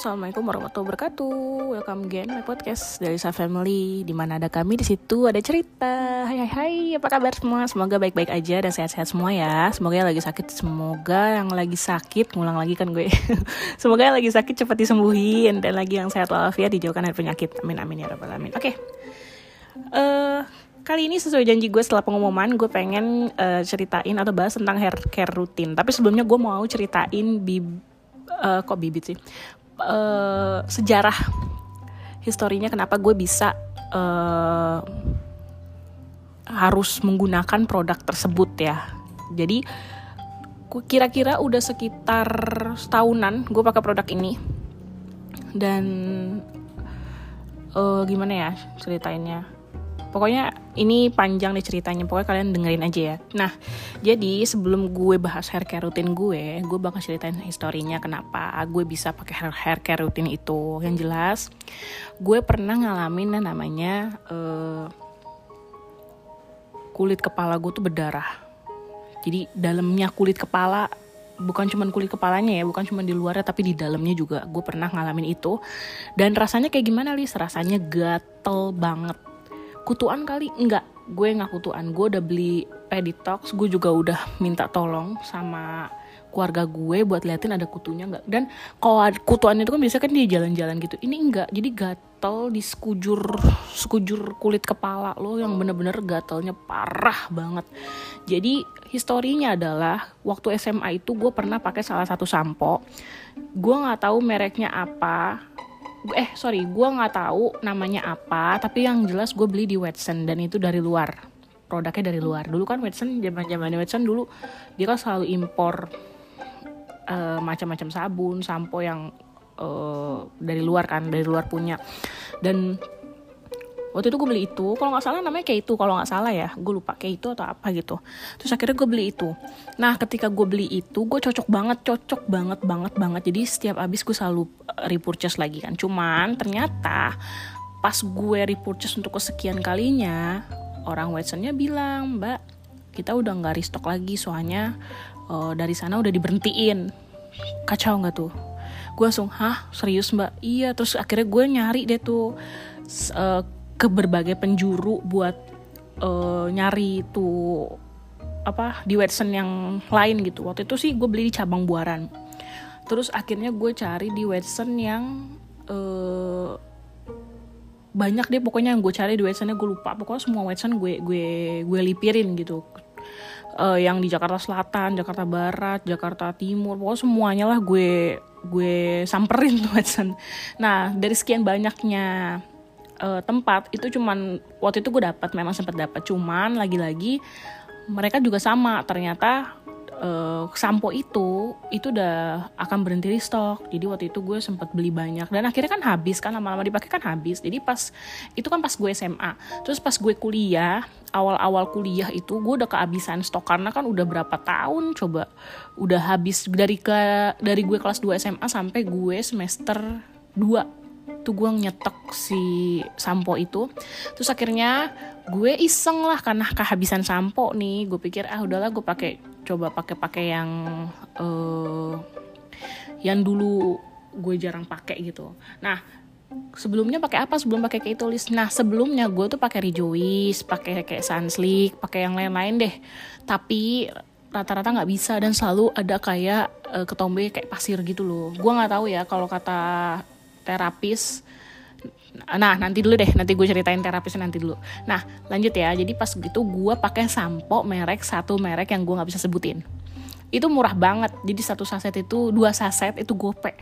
assalamualaikum warahmatullahi wabarakatuh. Welcome again my podcast dari Sa Family. Di mana ada kami di situ ada cerita. Hai hai hai, apa kabar semua? Semoga baik-baik aja dan sehat-sehat semua ya. Semoga yang lagi sakit, semoga yang lagi sakit, ngulang lagi kan gue. semoga yang lagi sakit cepat disembuhin dan lagi yang sehat walafiat dijauhkan dari penyakit. Amin amin ya rabbal alamin. Oke. Okay. Uh, eh, kali ini sesuai janji gue setelah pengumuman gue pengen uh, ceritain atau bahas tentang hair care rutin tapi sebelumnya gue mau ceritain bib uh, kok bibit sih uh, sejarah historinya kenapa gue bisa uh, harus menggunakan produk tersebut ya. Jadi kira-kira udah sekitar setahunan gue pakai produk ini. Dan uh, gimana ya ceritainnya Pokoknya ini panjang nih ceritanya, pokoknya kalian dengerin aja ya. Nah, jadi sebelum gue bahas hair care rutin gue, gue bakal ceritain historinya kenapa gue bisa pakai hair, hair care rutin itu. Yang jelas, gue pernah ngalamin yang namanya uh, kulit kepala gue tuh berdarah. Jadi dalamnya kulit kepala bukan cuma kulit kepalanya ya, bukan cuma di luarnya tapi di dalamnya juga. Gue pernah ngalamin itu. Dan rasanya kayak gimana, Lis? Rasanya gatel banget kutuan kali? Enggak gue nggak kutuan. Gue udah beli peditox gue juga udah minta tolong sama keluarga gue buat liatin ada kutunya nggak. Dan kalau kutuan itu kan biasanya kan dia jalan-jalan gitu. Ini enggak jadi gatel di sekujur sekujur kulit kepala lo yang bener-bener gatelnya parah banget. Jadi historinya adalah waktu SMA itu gue pernah pakai salah satu sampo. Gue nggak tahu mereknya apa eh sorry gue nggak tahu namanya apa tapi yang jelas gue beli di Watson dan itu dari luar. Produknya dari luar. Dulu kan Watson zaman zaman Watson dulu dia kan selalu impor uh, macam-macam sabun sampo yang uh, dari luar kan dari luar punya. Dan waktu itu gue beli itu kalau nggak salah namanya kayak itu kalau nggak salah ya. Gue lupa kayak itu atau apa gitu. Terus akhirnya gue beli itu. Nah ketika gue beli itu gue cocok banget cocok banget banget banget. Jadi setiap abis gue selalu eh, repurchase lagi kan. Cuman ternyata pas gue repurchase untuk kesekian kalinya orang Watsonnya bilang mbak kita udah nggak restock lagi soalnya uh, dari sana udah diberhentiin. Kacau nggak tuh? Gue langsung hah? Serius mbak? Iya terus akhirnya gue nyari deh tuh uh, ke berbagai penjuru buat uh, nyari tuh apa di Watson yang lain gitu. Waktu itu sih gue beli di cabang buaran. Terus akhirnya gue cari di Watson yang uh, banyak deh pokoknya yang gue cari di Watsonnya gue lupa. Pokoknya semua Watson gue gue gue lipirin gitu. Uh, yang di Jakarta Selatan, Jakarta Barat, Jakarta Timur, pokoknya semuanya lah gue gue samperin tuh Watson. Nah dari sekian banyaknya uh, tempat itu cuman waktu itu gue dapat memang sempat dapat cuman lagi-lagi mereka juga sama. Ternyata uh, sampo itu itu udah akan berhenti di stok jadi waktu itu gue sempat beli banyak. Dan akhirnya kan habis kan lama-lama dipakai kan habis. Jadi pas itu kan pas gue SMA terus pas gue kuliah awal-awal kuliah itu gue udah kehabisan stok. Karena kan udah berapa tahun coba udah habis dari ke dari gue kelas 2 SMA sampai gue semester 2 tuh gue nyetok si sampo itu. Terus akhirnya gue iseng lah karena kehabisan sampo nih. Gue pikir ah udahlah gue pakai coba pakai pakai yang uh, yang dulu gue jarang pakai gitu. Nah sebelumnya pakai apa? Sebelum pakai kayak tulis nah sebelumnya gue tuh pakai rejoice pakai kayak sunslick pakai yang lain-lain deh. Tapi rata-rata nggak bisa dan selalu ada kayak uh, ketombe kayak pasir gitu loh. Gue nggak tahu ya kalau kata terapis. Nah nanti dulu deh nanti gue ceritain terapis nanti dulu. Nah lanjut ya. Jadi pas gitu gue pakai sampo merek satu merek yang gue nggak bisa sebutin. Itu murah banget. Jadi satu saset itu dua saset itu gope.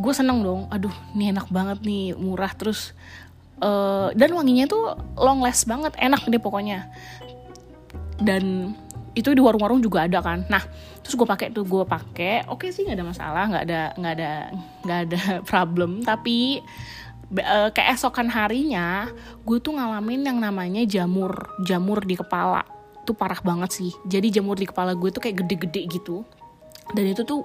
Gue seneng dong. Aduh ini enak banget nih murah terus uh, dan wanginya tuh long last banget. Enak deh pokoknya. Dan itu di warung-warung juga ada kan. Nah terus gue pakai tuh gue pakai. Oke okay sih nggak ada masalah nggak ada nggak ada nggak ada problem. Tapi uh, keesokan harinya gue tuh ngalamin yang namanya jamur jamur di kepala. Tuh parah banget sih. Jadi jamur di kepala gue tuh kayak gede-gede gitu. Dan itu tuh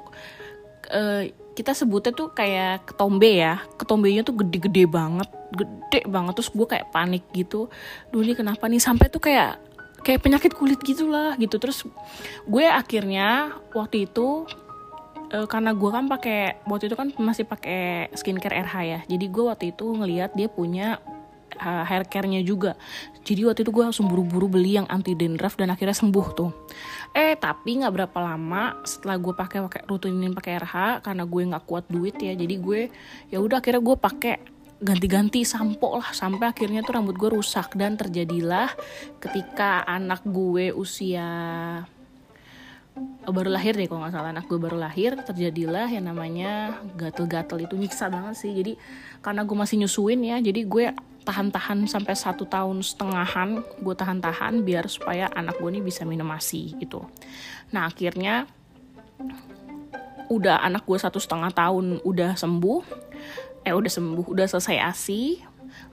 uh, kita sebutnya tuh kayak ketombe ya. Ketombenya tuh gede-gede banget gede banget. Terus gue kayak panik gitu. Dulu kenapa nih? Sampai tuh kayak kayak penyakit kulit gitulah gitu. Terus gue akhirnya waktu itu uh, karena gue kan pakai waktu itu kan masih pakai skincare RH ya. Jadi gue waktu itu ngelihat dia punya uh, hair care-nya juga. Jadi waktu itu gue langsung buru-buru beli yang anti dandruff dan akhirnya sembuh tuh. Eh tapi nggak berapa lama setelah gue pakai pakai rutinin pakai RH karena gue nggak kuat duit ya jadi gue ya udah akhirnya gue pakai ganti-ganti sampo lah sampai akhirnya tuh rambut gue rusak. Dan terjadilah ketika anak gue usia oh, baru lahir deh kalau nggak salah. Anak gue baru lahir terjadilah yang namanya gatel-gatel. Itu nyiksa banget sih. Jadi karena gue masih nyusuin ya jadi gue tahan-tahan sampai satu tahun setengahan gue tahan-tahan biar supaya anak gue ini bisa minum asi gitu. Nah akhirnya udah anak gue satu setengah tahun udah sembuh eh udah sembuh udah selesai asi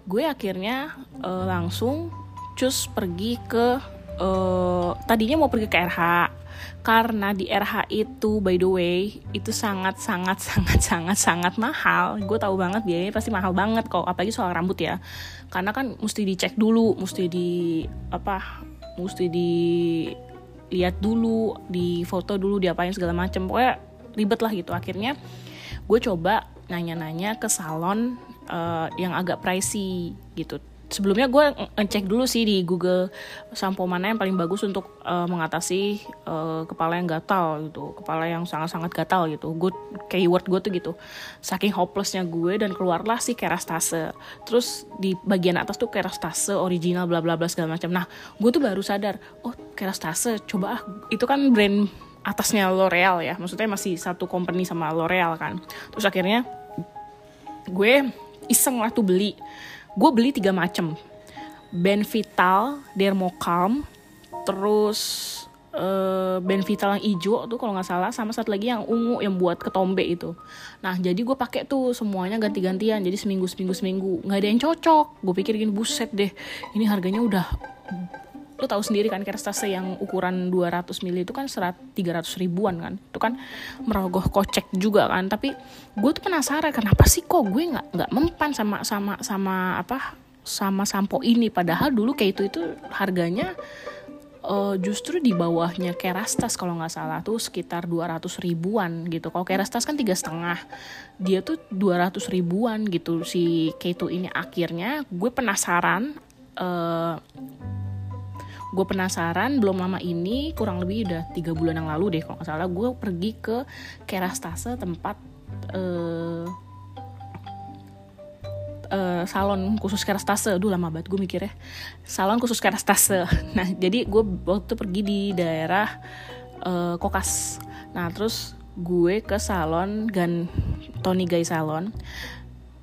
gue akhirnya uh, langsung cus pergi ke uh, tadinya mau pergi ke RH karena di RH itu by the way itu sangat sangat sangat sangat sangat mahal. Gue tahu banget biayanya pasti mahal banget kok apalagi soal rambut ya. Karena kan mesti dicek dulu mesti di apa mesti di lihat dulu di foto dulu diapain segala macem. Pokoknya ribet lah gitu. Akhirnya gue coba nanya-nanya ke salon uh, yang agak pricey gitu. Sebelumnya gue ngecek dulu sih di Google sampo mana yang paling bagus untuk uh, mengatasi uh, kepala yang gatal gitu kepala yang sangat-sangat gatal gitu. Gue keyword gue tuh gitu. Saking hopelessnya gue dan keluarlah si kerastase. Terus di bagian atas tuh kerastase original bla bla bla segala macam. Nah gue tuh baru sadar oh kerastase coba ah. Itu kan brand atasnya L'Oreal ya. Maksudnya masih satu company sama L'Oreal kan. Terus akhirnya gue iseng lah tuh beli. Gue beli tiga macam Benvital Dermocalm terus uh, Benvital yang hijau tuh kalau nggak salah sama satu lagi yang ungu yang buat ketombe itu. Nah jadi gue pakai tuh semuanya ganti-gantian. Jadi seminggu seminggu seminggu. Nggak ada yang cocok. Gue pikir gini buset deh. Ini harganya udah lu tahu sendiri kan kerstase yang ukuran 200 ml itu kan serat 300 ribuan kan? Itu kan merogoh kocek juga kan? Tapi gue tuh penasaran kenapa sih kok gue nggak nggak mempan sama sama sama apa sama sampo ini? Padahal dulu kayak itu itu harganya uh, justru di bawahnya Kerastas kalau nggak salah tuh sekitar 200 ribuan gitu. Kalau Kerastas kan tiga setengah, dia tuh 200 ribuan gitu si Keito ini. Akhirnya gue penasaran uh, gue penasaran belum lama ini kurang lebih udah tiga bulan yang lalu deh kalau nggak salah gue pergi ke Kerastase tempat uh, uh, salon khusus kerastase. Dulu lama banget gue mikir ya salon khusus kerastase. Nah jadi gue waktu pergi di daerah uh, kokas. Nah terus gue ke salon gan Tony Guy Salon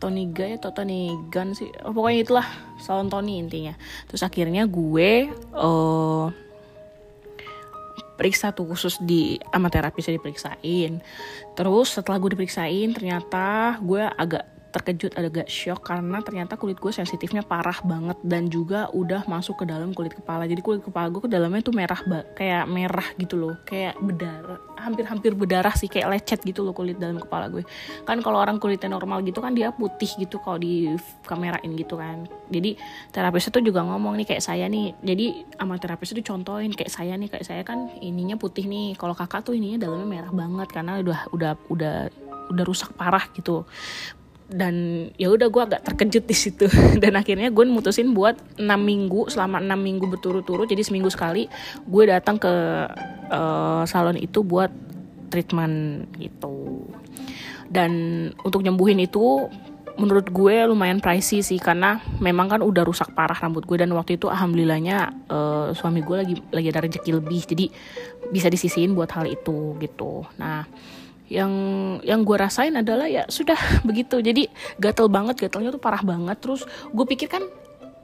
Tony Guy atau Tony Gun sih. Oh, pokoknya itulah salon Tony intinya. Terus akhirnya gue uh, periksa tuh khusus di sama terapisnya diperiksain terus setelah gue diperiksain ternyata gue agak terkejut agak shock karena ternyata kulit gue sensitifnya parah banget dan juga udah masuk ke dalam kulit kepala. Jadi kulit kepala gue ke dalamnya tuh merah kayak merah gitu loh kayak berdarah hampir-hampir berdarah sih kayak lecet gitu loh kulit dalam kepala gue. Kan kalau orang kulitnya normal gitu kan dia putih gitu kalau di kamerain gitu kan. Jadi terapisnya tuh juga ngomong nih kayak saya nih jadi sama terapisnya tuh contohin kayak saya nih kayak saya kan ininya putih nih. Kalau kakak tuh ininya dalamnya merah banget karena udah udah udah udah rusak parah gitu dan ya udah gue agak terkejut di situ. Dan akhirnya gue mutusin buat enam minggu selama enam minggu berturut-turut jadi seminggu sekali gue datang ke uh, salon itu buat treatment gitu. Dan untuk nyembuhin itu menurut gue lumayan pricey sih karena memang kan udah rusak parah rambut gue dan waktu itu alhamdulillahnya uh, suami gue lagi lagi ada rezeki lebih jadi bisa disisihin buat hal itu gitu. Nah yang yang gue rasain adalah ya sudah begitu. Jadi gatel banget gatelnya tuh parah banget. Terus gue pikir kan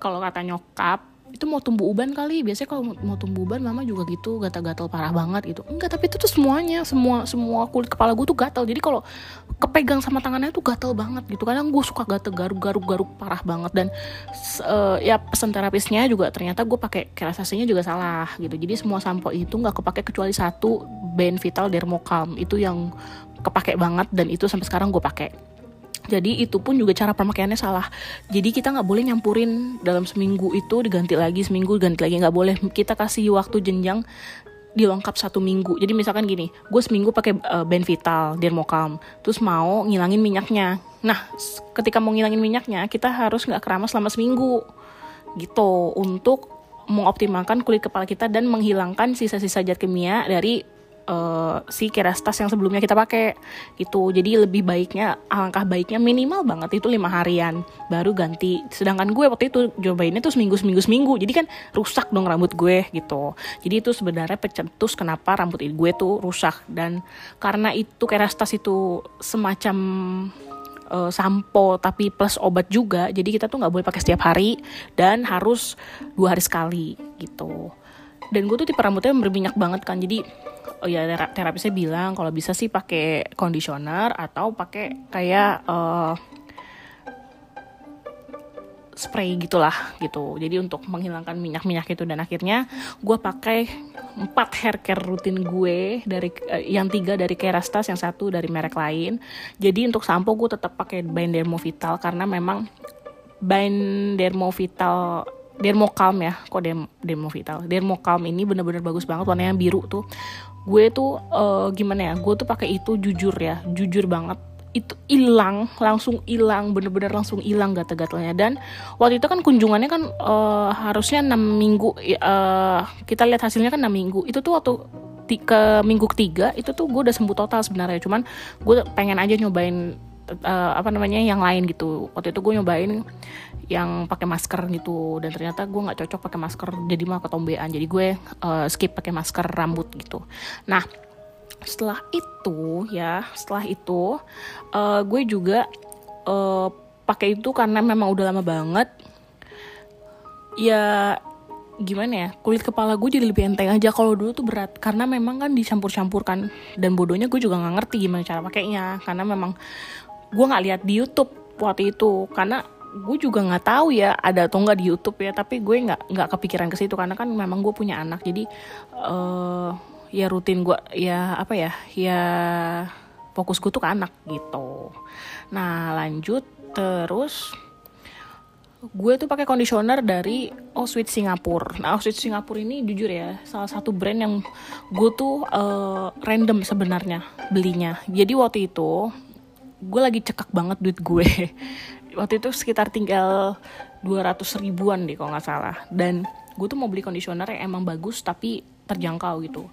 kalau kata nyokap itu mau tumbuh uban kali. Biasanya kalau mau tumbuh uban mama juga gitu. Gatal-gatal parah banget gitu. Enggak tapi itu tuh semuanya. Semua semua kulit kepala gue tuh gatal. Jadi kalau kepegang sama tangannya tuh gatal banget gitu. Kadang gue suka gatel garuk-garuk garuk parah banget. Dan uh, ya pesan terapisnya juga ternyata gue pakai kerasasinya juga salah gitu. Jadi semua sampo itu nggak kepake kecuali satu Benvital Dermocalm. Itu yang kepake banget dan itu sampai sekarang gue pakai jadi itu pun juga cara pemakaiannya salah. Jadi kita nggak boleh nyampurin dalam seminggu itu diganti lagi seminggu ganti lagi. Nggak boleh. Kita kasih waktu jenjang dilengkap satu minggu. Jadi misalkan gini, gue seminggu pakai uh, Benvital, Dermocalm, terus mau ngilangin minyaknya. Nah, ketika mau ngilangin minyaknya, kita harus nggak keramas selama seminggu, gitu, untuk mengoptimalkan kulit kepala kita dan menghilangkan sisa-sisa zat kimia dari uh, si kerastas yang sebelumnya kita pakai gitu. Jadi lebih baiknya alangkah baiknya minimal banget itu lima harian baru ganti. Sedangkan gue waktu itu cobainnya tuh seminggu seminggu seminggu. Jadi kan rusak dong rambut gue gitu. Jadi itu sebenarnya pencetus kenapa rambut gue tuh rusak. Dan karena itu kerastas itu semacam uh, sampo tapi plus obat juga. Jadi kita tuh nggak boleh pakai setiap hari dan harus dua hari sekali gitu dan gue tuh tipe rambutnya berminyak banget kan. Jadi oh ya terapisnya bilang kalau bisa sih pakai conditioner atau pakai kayak uh, spray gitulah gitu. Jadi untuk menghilangkan minyak-minyak itu. Dan akhirnya gue pakai empat hair care rutin gue dari uh, yang tiga dari Kerastas yang satu dari merek lain. Jadi untuk sampo gue tetap pakai Bain Dermovital karena memang Bain Dermovital Dermocalm ya kok Derm Dermovital Dermocalm ini bener-bener bagus banget warnanya biru tuh. Gue tuh uh, gimana ya gue tuh pakai itu jujur ya jujur banget. Itu hilang langsung hilang bener-bener langsung hilang gatal-gatalnya dan waktu itu kan kunjungannya kan uh, harusnya enam minggu uh, kita lihat hasilnya kan enam minggu. Itu tuh waktu ke minggu ketiga itu tuh gue udah sembuh total sebenarnya. Cuman gue pengen aja nyobain uh, apa namanya yang lain gitu. Waktu itu gue nyobain yang pakai masker gitu. Dan ternyata gue nggak cocok pakai masker. Jadi malah ketombean. Jadi gue uh, skip pakai masker rambut gitu. Nah setelah itu ya setelah itu uh, gue juga uh, pakai itu karena memang udah lama banget. Ya gimana ya kulit kepala gue jadi lebih enteng aja kalau dulu tuh berat. Karena memang kan dicampur-campurkan. Dan bodohnya gue juga nggak ngerti gimana cara pakainya. Karena memang gue nggak lihat di YouTube waktu itu. Karena gue juga nggak tahu ya ada atau nggak di YouTube ya tapi gue nggak nggak kepikiran ke situ karena kan memang gue punya anak jadi uh, ya rutin gue ya apa ya ya fokus gue tuh ke anak gitu nah lanjut terus gue tuh pakai conditioner dari Oswit Singapura. Nah Oswit Singapura ini jujur ya salah satu brand yang gue tuh uh, random sebenarnya belinya. Jadi waktu itu gue lagi cekak banget duit gue waktu itu sekitar tinggal 200 ribuan deh kalau nggak salah. Dan gue tuh mau beli conditioner yang emang bagus tapi terjangkau gitu.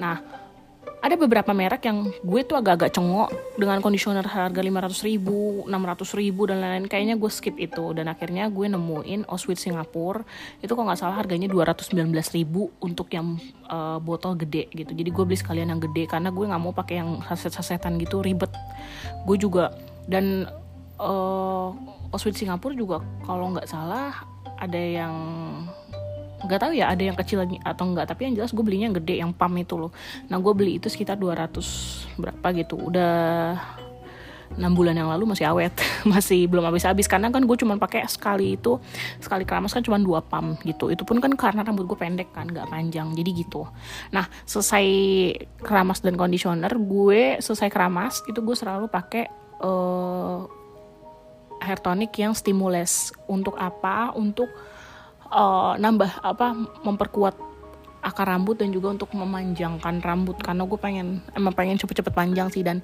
Nah ada beberapa merek yang gue tuh agak-agak cengok dengan conditioner harga 500 ribu, 600 ribu dan lain-lain. Kayaknya gue skip itu. Dan akhirnya gue nemuin Oswit Singapura. Itu kalau nggak salah harganya 219 ribu untuk yang uh, botol gede gitu. Jadi gue beli sekalian yang gede karena gue nggak mau pakai yang saset-sasetan gitu ribet. Gue juga dan uh, Oswit Singapura juga kalau nggak salah ada yang nggak tahu ya ada yang kecil lagi atau enggak tapi yang jelas gue belinya yang gede yang pam itu loh. Nah gue beli itu sekitar 200 berapa gitu. Udah enam bulan yang lalu masih awet masih belum habis-habis. Karena kan gue cuma pakai sekali itu sekali keramas kan cuma dua pam gitu. Itu pun kan karena rambut gue pendek kan nggak panjang. Jadi gitu. Nah selesai keramas dan conditioner gue selesai keramas itu gue selalu pakai uh, hair tonic yang stimules untuk apa? Untuk uh, nambah apa memperkuat akar rambut dan juga untuk memanjangkan rambut. Karena gue pengen emang pengen cepet-cepet panjang sih. Dan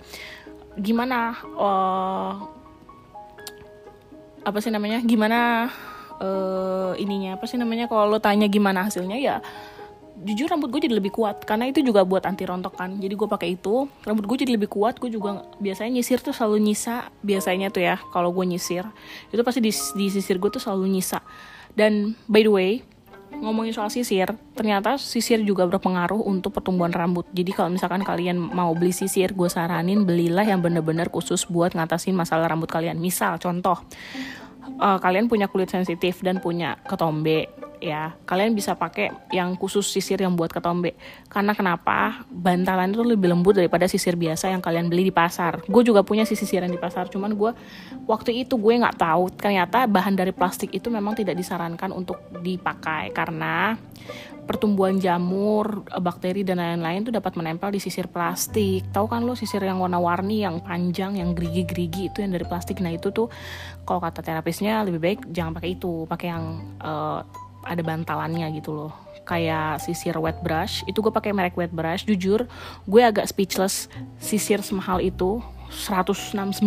gimana uh, apa sih namanya? Gimana uh, ininya? Apa sih namanya? Kalau lo tanya gimana hasilnya ya jujur rambut gue jadi lebih kuat karena itu juga buat anti rontok kan jadi gue pakai itu rambut gue jadi lebih kuat gue juga biasanya nyisir tuh selalu nyisa biasanya tuh ya kalau gue nyisir itu pasti di, di sisir gue tuh selalu nyisa dan by the way ngomongin soal sisir, ternyata sisir juga berpengaruh untuk pertumbuhan rambut. Jadi kalau misalkan kalian mau beli sisir, gue saranin belilah yang bener-bener khusus buat ngatasin masalah rambut kalian. Misal, contoh, uh, kalian punya kulit sensitif dan punya ketombe, ya kalian bisa pakai yang khusus sisir yang buat ketombe. Karena kenapa? Bantalan itu lebih lembut daripada sisir biasa yang kalian beli di pasar. Gue juga punya sisir sisiran di pasar cuman gue waktu itu gue nggak tahu. Ternyata bahan dari plastik itu memang tidak disarankan untuk dipakai karena pertumbuhan jamur, bakteri dan lain-lain itu dapat menempel di sisir plastik. Tahu kan lo sisir yang warna-warni, yang panjang, yang gerigi-gerigi itu yang dari plastik. Nah itu tuh kalau kata terapisnya lebih baik jangan pakai itu, pakai yang uh, ada bantalannya gitu loh. Kayak sisir wet brush. Itu gue pakai merek wet brush jujur. Gue agak speechless sisir semahal itu. 169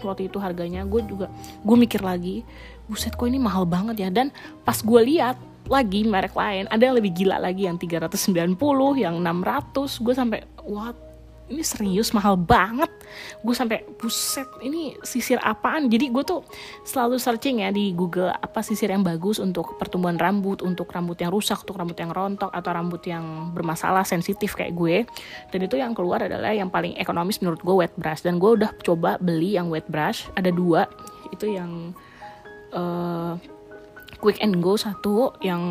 waktu itu harganya. Gue juga gue mikir lagi buset kok ini mahal banget ya? Dan pas gue lihat lagi merek lain ada yang lebih gila lagi yang 390 yang 600 gue sampai what ini serius mahal banget. Gue sampai buset ini sisir apaan? Jadi gue tuh selalu searching ya di Google apa sisir yang bagus untuk pertumbuhan rambut untuk rambut yang rusak untuk rambut yang rontok atau rambut yang bermasalah sensitif kayak gue. Dan itu yang keluar adalah yang paling ekonomis menurut gue wet brush. Dan gue udah coba beli yang wet brush ada dua. Itu yang uh, quick and go satu yang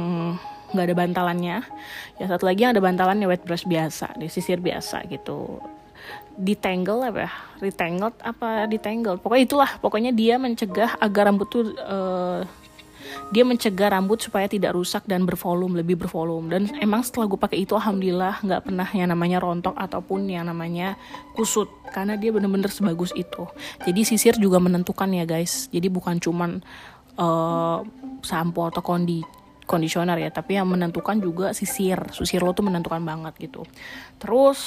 nggak ada bantalannya. Ya satu lagi yang ada bantalannya wet brush biasa di sisir biasa gitu. Detangle apa ya? Retangled apa detangle pokoknya itulah pokoknya dia mencegah agar rambut tuh uh, dia mencegah rambut supaya tidak rusak dan bervolume lebih bervolume. Dan emang setelah gue pakai itu alhamdulillah nggak pernah yang namanya rontok ataupun yang namanya kusut. Karena dia bener-bener sebagus itu. Jadi sisir juga menentukan ya guys. Jadi bukan cuman uh, sampo atau kondi kondisioner ya tapi yang menentukan juga sisir sisir lo tuh menentukan banget gitu. Terus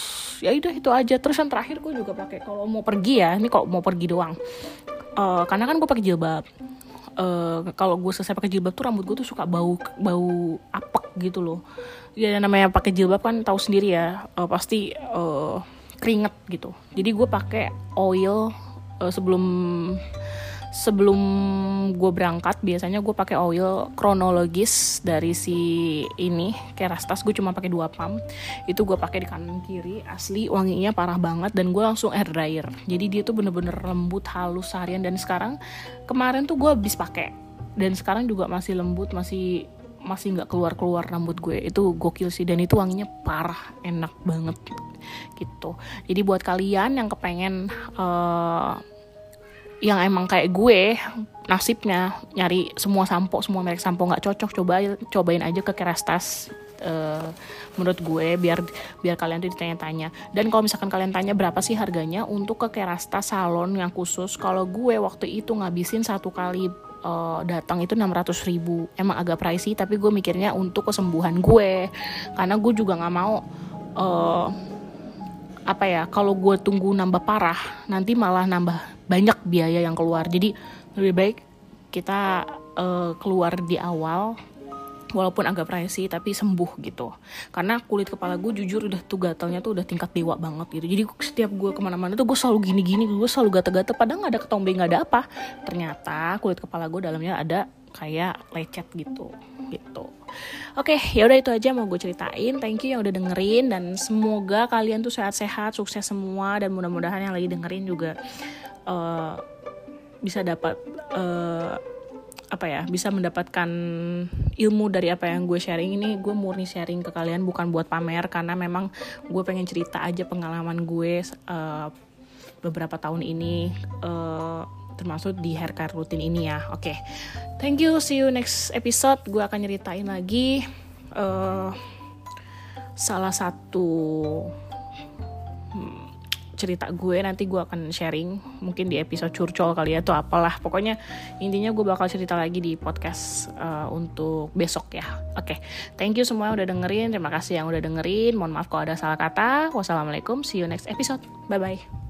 ya udah itu aja. Terus yang terakhir gue juga pakai kalau mau pergi ya ini kalau mau pergi doang. Uh, karena kan gue pakai jilbab. Uh, kalau gue selesai pakai jilbab tuh rambut gue tuh suka bau bau apek gitu loh. Ya namanya pakai jilbab kan tahu sendiri ya uh, pasti uh, keringet gitu. Jadi gue pakai oil uh, sebelum sebelum gue berangkat biasanya gue pakai oil kronologis dari si ini kerastas. Gue cuma pakai dua pump. Itu gue pakai di kanan kiri asli wanginya parah banget dan gue langsung air dryer. Jadi dia tuh bener-bener lembut halus seharian. Dan sekarang kemarin tuh gue habis pakai. Dan sekarang juga masih lembut masih masih nggak keluar keluar rambut gue. Itu gokil sih dan itu wanginya parah enak banget gitu. Jadi buat kalian yang kepengen uh, yang emang kayak gue nasibnya nyari semua sampo semua merek sampo nggak cocok coba cobain aja ke Kerastas uh, menurut gue biar biar kalian tuh ditanya-tanya. Dan kalau misalkan kalian tanya berapa sih harganya untuk ke Kerastas salon yang khusus kalau gue waktu itu ngabisin satu kali uh, datang itu 600 ribu. Emang agak pricey tapi gue mikirnya untuk kesembuhan gue. Karena gue juga nggak mau uh, apa ya kalau gue tunggu nambah parah nanti malah nambah banyak biaya yang keluar. Jadi lebih baik kita uh, keluar di awal walaupun agak pricey tapi sembuh gitu. Karena kulit kepala gue jujur udah tuh gatalnya tuh udah tingkat dewa banget gitu. Jadi setiap gue ke mana-mana tuh gue selalu gini-gini gue selalu gatal-gatal padahal nggak ada ketombe nggak ada apa. Ternyata kulit kepala gue dalamnya ada kayak lecet gitu gitu. Oke ya udah itu aja mau gue ceritain. Thank you yang udah dengerin dan semoga kalian tuh sehat-sehat sukses semua dan mudah-mudahan yang lagi dengerin juga uh, bisa dapat uh, apa ya bisa mendapatkan ilmu dari apa yang gue sharing ini gue murni sharing ke kalian bukan buat pamer karena memang gue pengen cerita aja pengalaman gue uh, beberapa tahun ini uh, termasuk di haircut rutin ini ya. Oke, okay. thank you. See you next episode. Gue akan nyeritain lagi uh, salah satu hmm, cerita gue nanti gue akan sharing. Mungkin di episode curcol kali ya atau apalah. Pokoknya intinya gue bakal cerita lagi di podcast uh, untuk besok ya. Oke okay. thank you semua udah dengerin. Terima kasih yang udah dengerin. Mohon maaf kalau ada salah kata. Wassalamualaikum. See you next episode. Bye bye